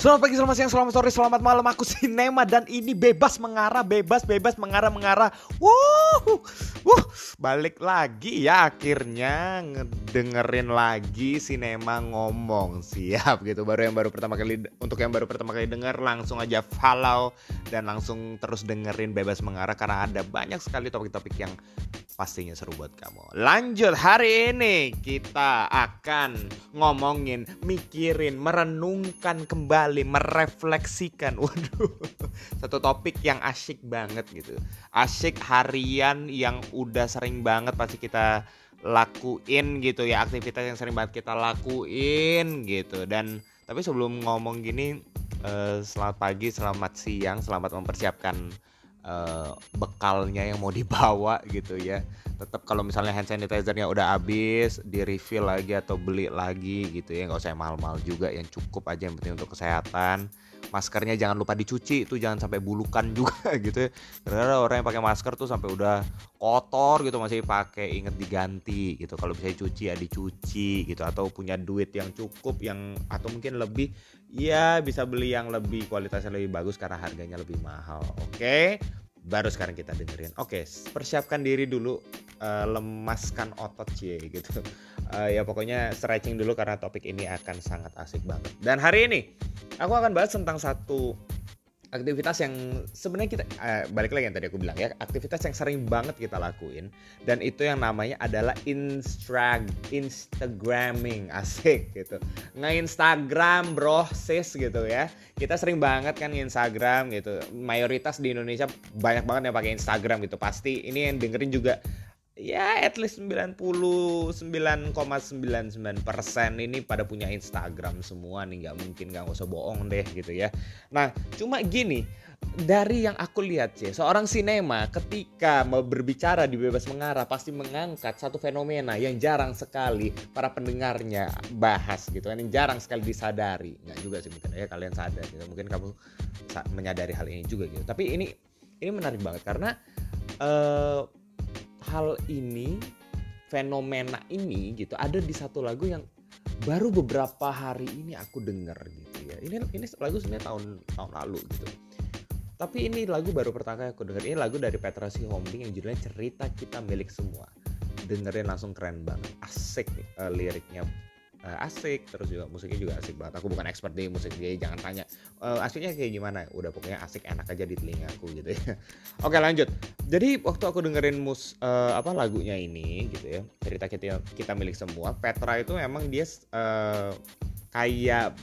Selamat pagi, selamat siang, selamat sore, selamat malam. Aku Sinema dan ini bebas mengarah, bebas, bebas mengarah, mengarah. Wuh, wuh, balik lagi ya akhirnya ngedengerin lagi Sinema ngomong. Siap gitu. Baru yang baru pertama kali untuk yang baru pertama kali denger langsung aja follow dan langsung terus dengerin bebas mengarah karena ada banyak sekali topik-topik yang pastinya seru buat kamu. Lanjut hari ini kita akan ngomongin, mikirin, merenungkan kembali, merefleksikan. Waduh, satu topik yang asyik banget gitu. Asyik harian yang udah sering banget pasti kita lakuin gitu ya aktivitas yang sering banget kita lakuin gitu dan tapi sebelum ngomong gini uh, selamat pagi selamat siang selamat mempersiapkan uh, bekalnya yang mau dibawa gitu ya. Tetap kalau misalnya hand sanitizernya udah habis di refill lagi atau beli lagi gitu ya. Nggak usah mahal-mahal juga yang cukup aja yang penting untuk kesehatan maskernya jangan lupa dicuci itu jangan sampai bulukan juga gitu ya karena orang yang pakai masker tuh sampai udah kotor gitu masih pakai inget diganti gitu kalau bisa dicuci ya dicuci gitu atau punya duit yang cukup yang atau mungkin lebih ya bisa beli yang lebih kualitasnya lebih bagus karena harganya lebih mahal oke okay? baru sekarang kita dengerin. Oke, persiapkan diri dulu, uh, lemaskan otot cie gitu. Uh, ya pokoknya stretching dulu karena topik ini akan sangat asik banget. Dan hari ini aku akan bahas tentang satu aktivitas yang sebenarnya kita uh, balik lagi yang tadi aku bilang ya aktivitas yang sering banget kita lakuin. Dan itu yang namanya adalah instrag instagramming. Asik gitu. Nge Instagram bro sis gitu ya. Kita sering banget kan Instagram gitu. Mayoritas di Indonesia banyak banget yang pakai Instagram gitu. Pasti ini yang dengerin juga ya at least 99,99% ini pada punya Instagram semua nih nggak mungkin nggak usah bohong deh gitu ya. Nah cuma gini dari yang aku lihat sih seorang sinema ketika mau berbicara di bebas mengarah pasti mengangkat satu fenomena yang jarang sekali para pendengarnya bahas gitu kan yang jarang sekali disadari. Nggak juga sih mungkin ya kalian sadar gitu. Mungkin kamu menyadari hal ini juga gitu. Tapi ini ini menarik banget karena uh, hal ini fenomena ini gitu ada di satu lagu yang baru beberapa hari ini aku denger gitu ya. Ini ini lagu sebenarnya tahun tahun lalu gitu. Tapi ini lagu baru pertama kali aku denger. Ini lagu dari Petra Sihombing yang judulnya cerita kita milik semua. Dengerin langsung keren banget. Asik uh, liriknya uh, asik terus juga musiknya juga asik banget. Aku bukan expert di musik jadi jangan tanya uh, asiknya kayak gimana udah pokoknya asik enak aja di telinga aku gitu ya. Oke lanjut. Jadi waktu aku dengerin mus uh, apa lagunya ini gitu ya cerita kita kita milik semua Petra itu memang dia uh, kayak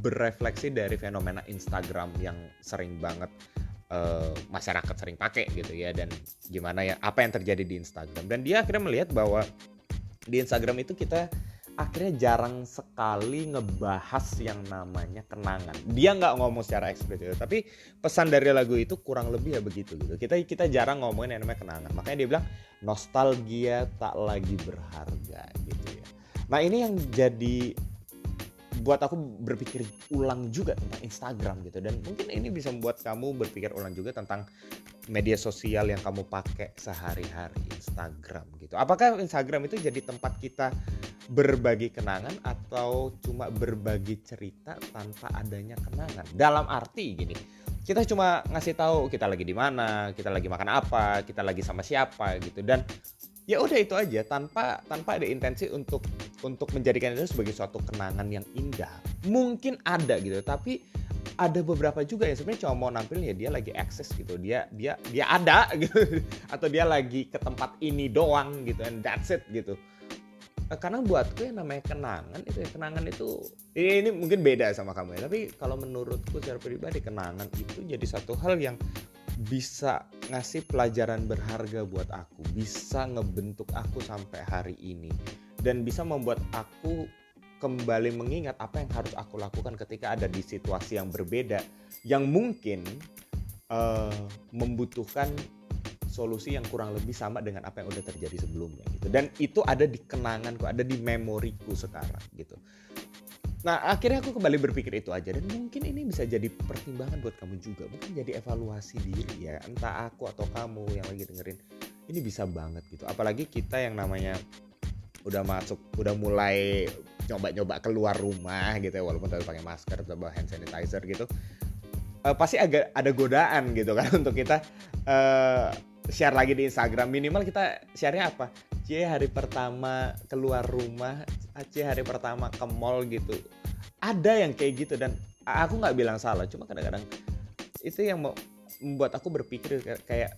berefleksi dari fenomena Instagram yang sering banget uh, masyarakat sering pakai gitu ya dan gimana ya apa yang terjadi di Instagram. Dan dia akhirnya melihat bahwa di Instagram itu kita akhirnya jarang sekali ngebahas yang namanya kenangan. Dia nggak ngomong secara eksplisit, tapi pesan dari lagu itu kurang lebih ya begitu gitu. Kita kita jarang ngomongin yang namanya kenangan. Makanya dia bilang nostalgia tak lagi berharga gitu ya. Nah ini yang jadi buat aku berpikir ulang juga tentang Instagram gitu dan mungkin ini bisa membuat kamu berpikir ulang juga tentang media sosial yang kamu pakai sehari-hari Instagram gitu. Apakah Instagram itu jadi tempat kita berbagi kenangan atau cuma berbagi cerita tanpa adanya kenangan? Dalam arti gini, kita cuma ngasih tahu kita lagi di mana, kita lagi makan apa, kita lagi sama siapa gitu. Dan ya udah itu aja tanpa tanpa ada intensi untuk untuk menjadikan itu sebagai suatu kenangan yang indah. Mungkin ada gitu tapi ada beberapa juga yang sebenarnya cuma mau nampilin ya dia lagi akses gitu. Dia dia dia ada gitu. Atau dia lagi ke tempat ini doang gitu and that's it gitu karena buatku yang namanya kenangan itu ya kenangan itu ini mungkin beda sama kamu ya tapi kalau menurutku secara pribadi kenangan itu jadi satu hal yang bisa ngasih pelajaran berharga buat aku, bisa ngebentuk aku sampai hari ini, dan bisa membuat aku kembali mengingat apa yang harus aku lakukan ketika ada di situasi yang berbeda, yang mungkin uh, membutuhkan solusi yang kurang lebih sama dengan apa yang udah terjadi sebelumnya gitu. Dan itu ada di kenanganku, ada di memoriku sekarang gitu. Nah akhirnya aku kembali berpikir itu aja dan mungkin ini bisa jadi pertimbangan buat kamu juga mungkin jadi evaluasi diri ya entah aku atau kamu yang lagi dengerin ini bisa banget gitu apalagi kita yang namanya udah masuk udah mulai nyoba-nyoba keluar rumah gitu ya walaupun tapi pakai masker atau hand sanitizer gitu uh, pasti agak ada godaan gitu kan untuk kita uh, share lagi di Instagram minimal kita sharenya apa C hari pertama keluar rumah C hari pertama ke mall gitu ada yang kayak gitu dan aku nggak bilang salah cuma kadang-kadang itu yang membuat aku berpikir kayak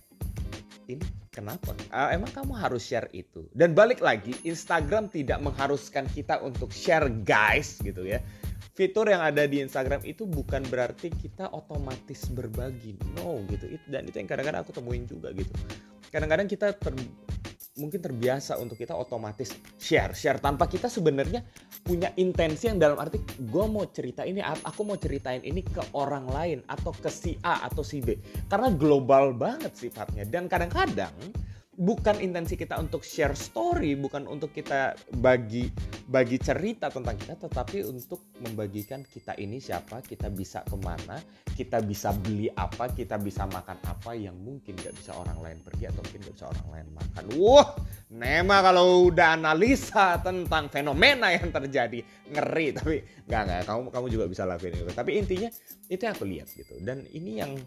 ini kenapa? Emang kamu harus share itu? Dan balik lagi, Instagram tidak mengharuskan kita untuk share guys gitu ya. Fitur yang ada di Instagram itu bukan berarti kita otomatis berbagi. No gitu. Dan itu yang kadang-kadang aku temuin juga gitu. Kadang-kadang kita ter, mungkin terbiasa untuk kita otomatis share share tanpa kita sebenarnya punya intensi yang dalam arti gue mau cerita ini aku mau ceritain ini ke orang lain atau ke si A atau si B karena global banget sifatnya dan kadang-kadang bukan intensi kita untuk share story, bukan untuk kita bagi bagi cerita tentang kita, tetapi untuk membagikan kita ini siapa, kita bisa ke mana, kita bisa beli apa, kita bisa makan apa yang mungkin gak bisa orang lain pergi atau mungkin gak bisa orang lain makan. Wah, Nema kalau udah analisa tentang fenomena yang terjadi ngeri, tapi nggak nggak, kamu kamu juga bisa lakuin itu. Tapi intinya itu yang aku lihat gitu, dan ini yang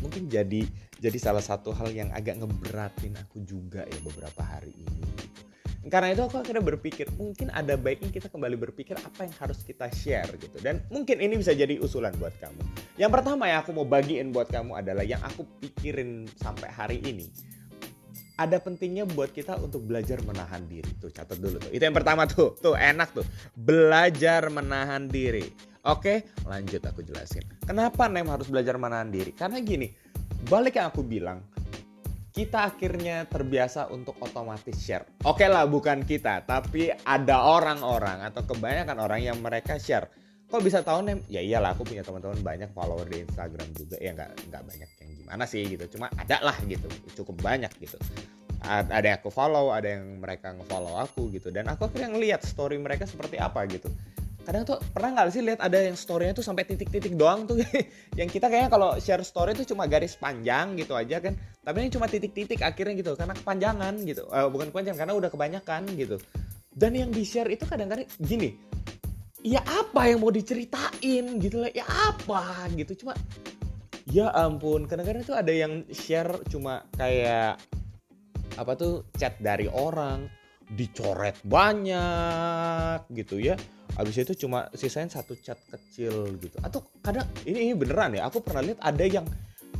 mungkin jadi jadi salah satu hal yang agak ngeberatin aku juga ya beberapa hari ini gitu. Karena itu aku akhirnya berpikir mungkin ada baiknya kita kembali berpikir apa yang harus kita share gitu. Dan mungkin ini bisa jadi usulan buat kamu. Yang pertama yang aku mau bagiin buat kamu adalah yang aku pikirin sampai hari ini. Ada pentingnya buat kita untuk belajar menahan diri. Tuh catat dulu tuh. Itu yang pertama tuh. Tuh enak tuh. Belajar menahan diri. Oke, lanjut aku jelasin. Kenapa Nem harus belajar menahan diri? Karena gini, balik yang aku bilang, kita akhirnya terbiasa untuk otomatis share. Oke okay lah bukan kita, tapi ada orang-orang atau kebanyakan orang yang mereka share. Kok bisa tahu nih? Ya iyalah aku punya teman-teman banyak follower di Instagram juga. Ya nggak nggak banyak yang gimana sih gitu. Cuma ada lah gitu, cukup banyak gitu. Ada yang aku follow, ada yang mereka nge-follow aku gitu. Dan aku akhirnya ngeliat story mereka seperti apa gitu kadang tuh pernah nggak sih lihat ada yang storynya tuh sampai titik-titik doang tuh yang kita kayaknya kalau share story tuh cuma garis panjang gitu aja kan tapi ini cuma titik-titik akhirnya gitu karena kepanjangan gitu uh, bukan kepanjang karena udah kebanyakan gitu dan yang di share itu kadang-kadang gini ya apa yang mau diceritain gitu lah ya apa gitu. Cuma ya ampun kadang-kadang tuh ada yang share cuma kayak apa tuh chat dari orang dicoret banyak gitu ya. Habis itu cuma sisain satu chat kecil gitu. Atau kadang ini, ini beneran ya aku pernah lihat ada yang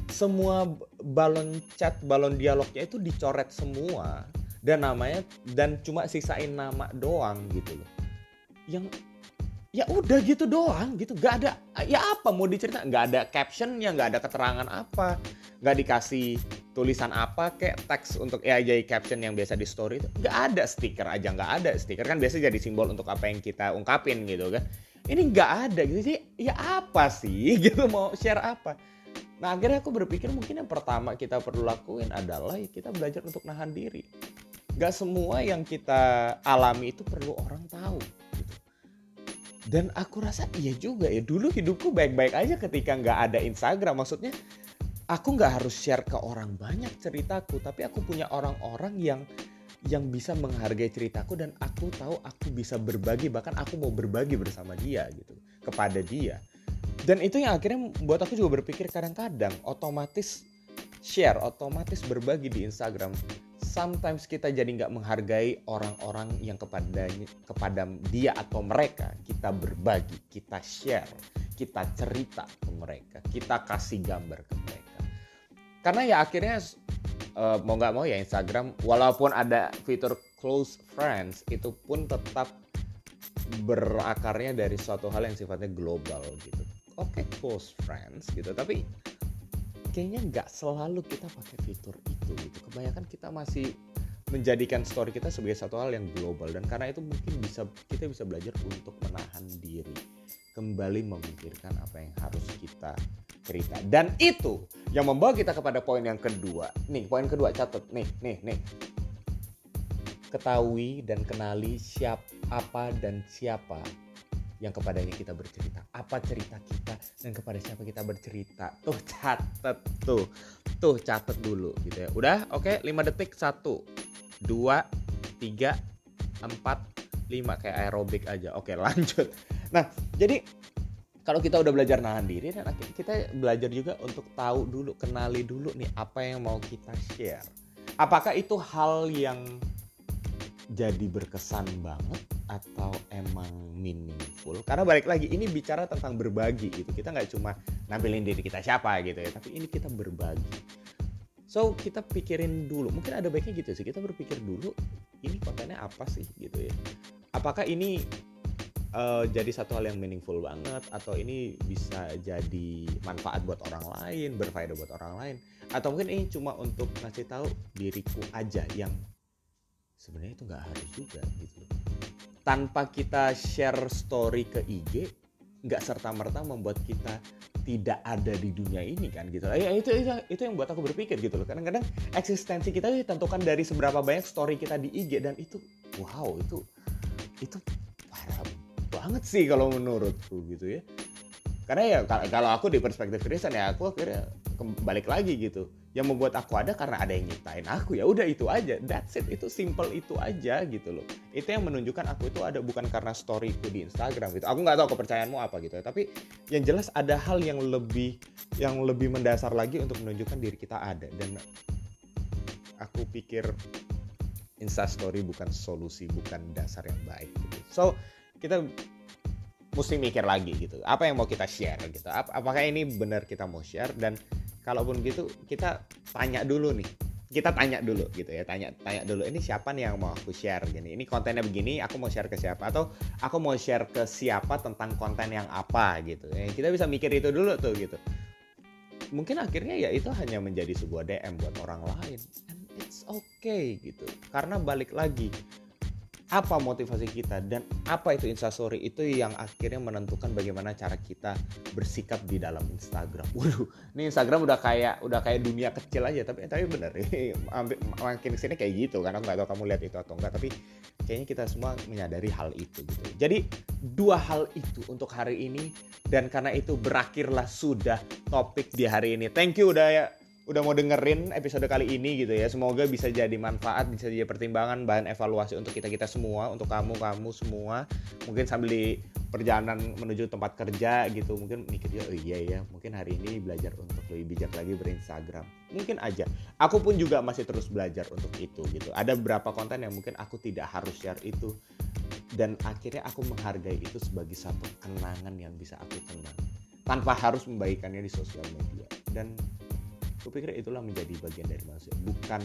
semua balon chat balon dialognya itu dicoret semua. Dan namanya dan cuma sisain nama doang gitu loh. Yang ya udah gitu doang gitu. Gak ada ya apa mau dicerita? Nggak ada captionnya nggak ada keterangan apa. Nggak dikasih tulisan apa kayak teks untuk ya jadi caption yang biasa di story itu. Nggak ada stiker aja nggak ada. Stiker kan biasa jadi simbol untuk apa yang kita ungkapin gitu kan. Ini nggak ada gitu sih. Ya apa sih? Gitu mau share apa? Nah akhirnya aku berpikir mungkin yang pertama kita perlu lakuin adalah ya kita belajar untuk nahan diri. Nggak semua yang kita alami itu perlu orang tahu. Dan aku rasa iya juga ya dulu hidupku baik-baik aja ketika nggak ada Instagram. Maksudnya aku nggak harus share ke orang banyak ceritaku tapi aku punya orang-orang yang yang bisa menghargai ceritaku dan aku tahu aku bisa berbagi bahkan aku mau berbagi bersama dia gitu kepada dia. Dan itu yang akhirnya buat aku juga berpikir kadang-kadang otomatis share otomatis berbagi di Instagram sometimes kita jadi nggak menghargai orang-orang yang kepada kepada dia atau mereka. Kita berbagi kita share kita cerita ke mereka kita kasih gambar ke mereka. Karena ya akhirnya uh, mau nggak mau ya Instagram walaupun ada fitur close friends itu pun tetap berakarnya dari suatu hal yang sifatnya global gitu. Oke okay, close friends gitu. Tapi kayaknya nggak selalu kita pakai fitur itu gitu kebanyakan kita masih menjadikan story kita sebagai satu hal yang global dan karena itu mungkin bisa kita bisa belajar untuk menahan diri kembali memikirkan apa yang harus kita cerita. Dan itu yang membawa kita kepada poin yang kedua. Nih, poin kedua catat. Nih, nih, nih. Ketahui dan kenali siapa apa dan siapa yang kepadanya kita bercerita. Apa cerita kita dan kepada siapa kita bercerita. Tuh catat tuh. Tuh catat dulu gitu ya. Udah? Oke, okay, 5 detik. 1 2 3 4 5 kayak aerobik aja. Oke, lanjut. Nah, jadi kalau kita udah belajar nahan diri dan kita belajar juga untuk tahu dulu, kenali dulu nih apa yang mau kita share. Apakah itu hal yang jadi berkesan banget atau emang meaningful? Karena balik lagi ini bicara tentang berbagi gitu. Kita nggak cuma nampilin diri kita siapa gitu ya, tapi ini kita berbagi. So kita pikirin dulu, mungkin ada baiknya gitu sih. Kita berpikir dulu ini kontennya apa sih gitu ya. Apakah ini uh, jadi satu hal yang meaningful banget atau ini bisa jadi manfaat buat orang lain, berfaedah buat orang lain atau mungkin ini cuma untuk ngasih tahu diriku aja yang sebenarnya itu nggak harus juga gitu. Tanpa kita share story ke IG, nggak serta merta membuat kita tidak ada di dunia ini kan gitu. Ya itu itu itu yang buat aku berpikir gitu loh. Kadang-kadang eksistensi kita ditentukan dari seberapa banyak story kita di IG dan itu wow itu itu parah banget sih kalau menurutku gitu ya karena ya kalau aku di perspektif Kristen ya aku akhirnya balik lagi gitu yang membuat aku ada karena ada yang nyiptain aku. Ya udah itu aja. That's it. Itu simple itu aja gitu loh. Itu yang menunjukkan aku itu ada bukan karena storyku di Instagram gitu. Aku nggak tahu kepercayaanmu apa gitu. Tapi yang jelas ada hal yang lebih yang lebih mendasar lagi untuk menunjukkan diri kita ada. Dan aku pikir Instastory bukan solusi bukan dasar yang baik gitu. So kita mesti mikir lagi gitu. Apa yang mau kita share gitu? Ap apakah ini benar kita mau share? Dan kalaupun gitu kita tanya dulu nih. Kita tanya dulu gitu ya tanya tanya dulu ini siapa nih yang mau aku share gini? Ini kontennya begini aku mau share ke siapa? Atau aku mau share ke siapa tentang konten yang apa? gitu ya, kita bisa mikir itu dulu tuh gitu. Mungkin akhirnya ya itu hanya menjadi sebuah DM buat orang lain. And it's okay gitu. Karena balik lagi apa motivasi kita dan apa itu instastory itu yang akhirnya menentukan bagaimana cara kita bersikap di dalam Instagram. Waduh, ini Instagram udah kayak udah kayak dunia kecil aja tapi tapi bener makin ke sini kayak gitu karena nggak tahu kamu lihat itu atau enggak tapi kayaknya kita semua menyadari hal itu gitu. Jadi dua hal itu untuk hari ini dan karena itu berakhirlah sudah topik di hari ini. Thank you udah ya udah mau dengerin episode kali ini gitu ya. Semoga bisa jadi manfaat, bisa jadi pertimbangan, bahan evaluasi untuk kita-kita semua, untuk kamu-kamu semua. Mungkin sambil di perjalanan menuju tempat kerja gitu, mungkin mikir ya, oh iya ya, mungkin hari ini belajar untuk lebih bijak lagi berinstagram. Mungkin aja. Aku pun juga masih terus belajar untuk itu gitu. Ada beberapa konten yang mungkin aku tidak harus share itu dan akhirnya aku menghargai itu sebagai satu kenangan yang bisa aku kenang tanpa harus membagikannya di sosial media dan Kupikir itulah menjadi bagian dari manusia. Bukan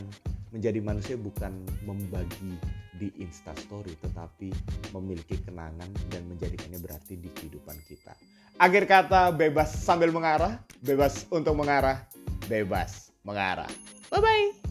menjadi manusia bukan membagi di Instastory, tetapi memiliki kenangan dan menjadikannya berarti di kehidupan kita. Akhir kata bebas sambil mengarah, bebas untuk mengarah, bebas mengarah. Bye bye.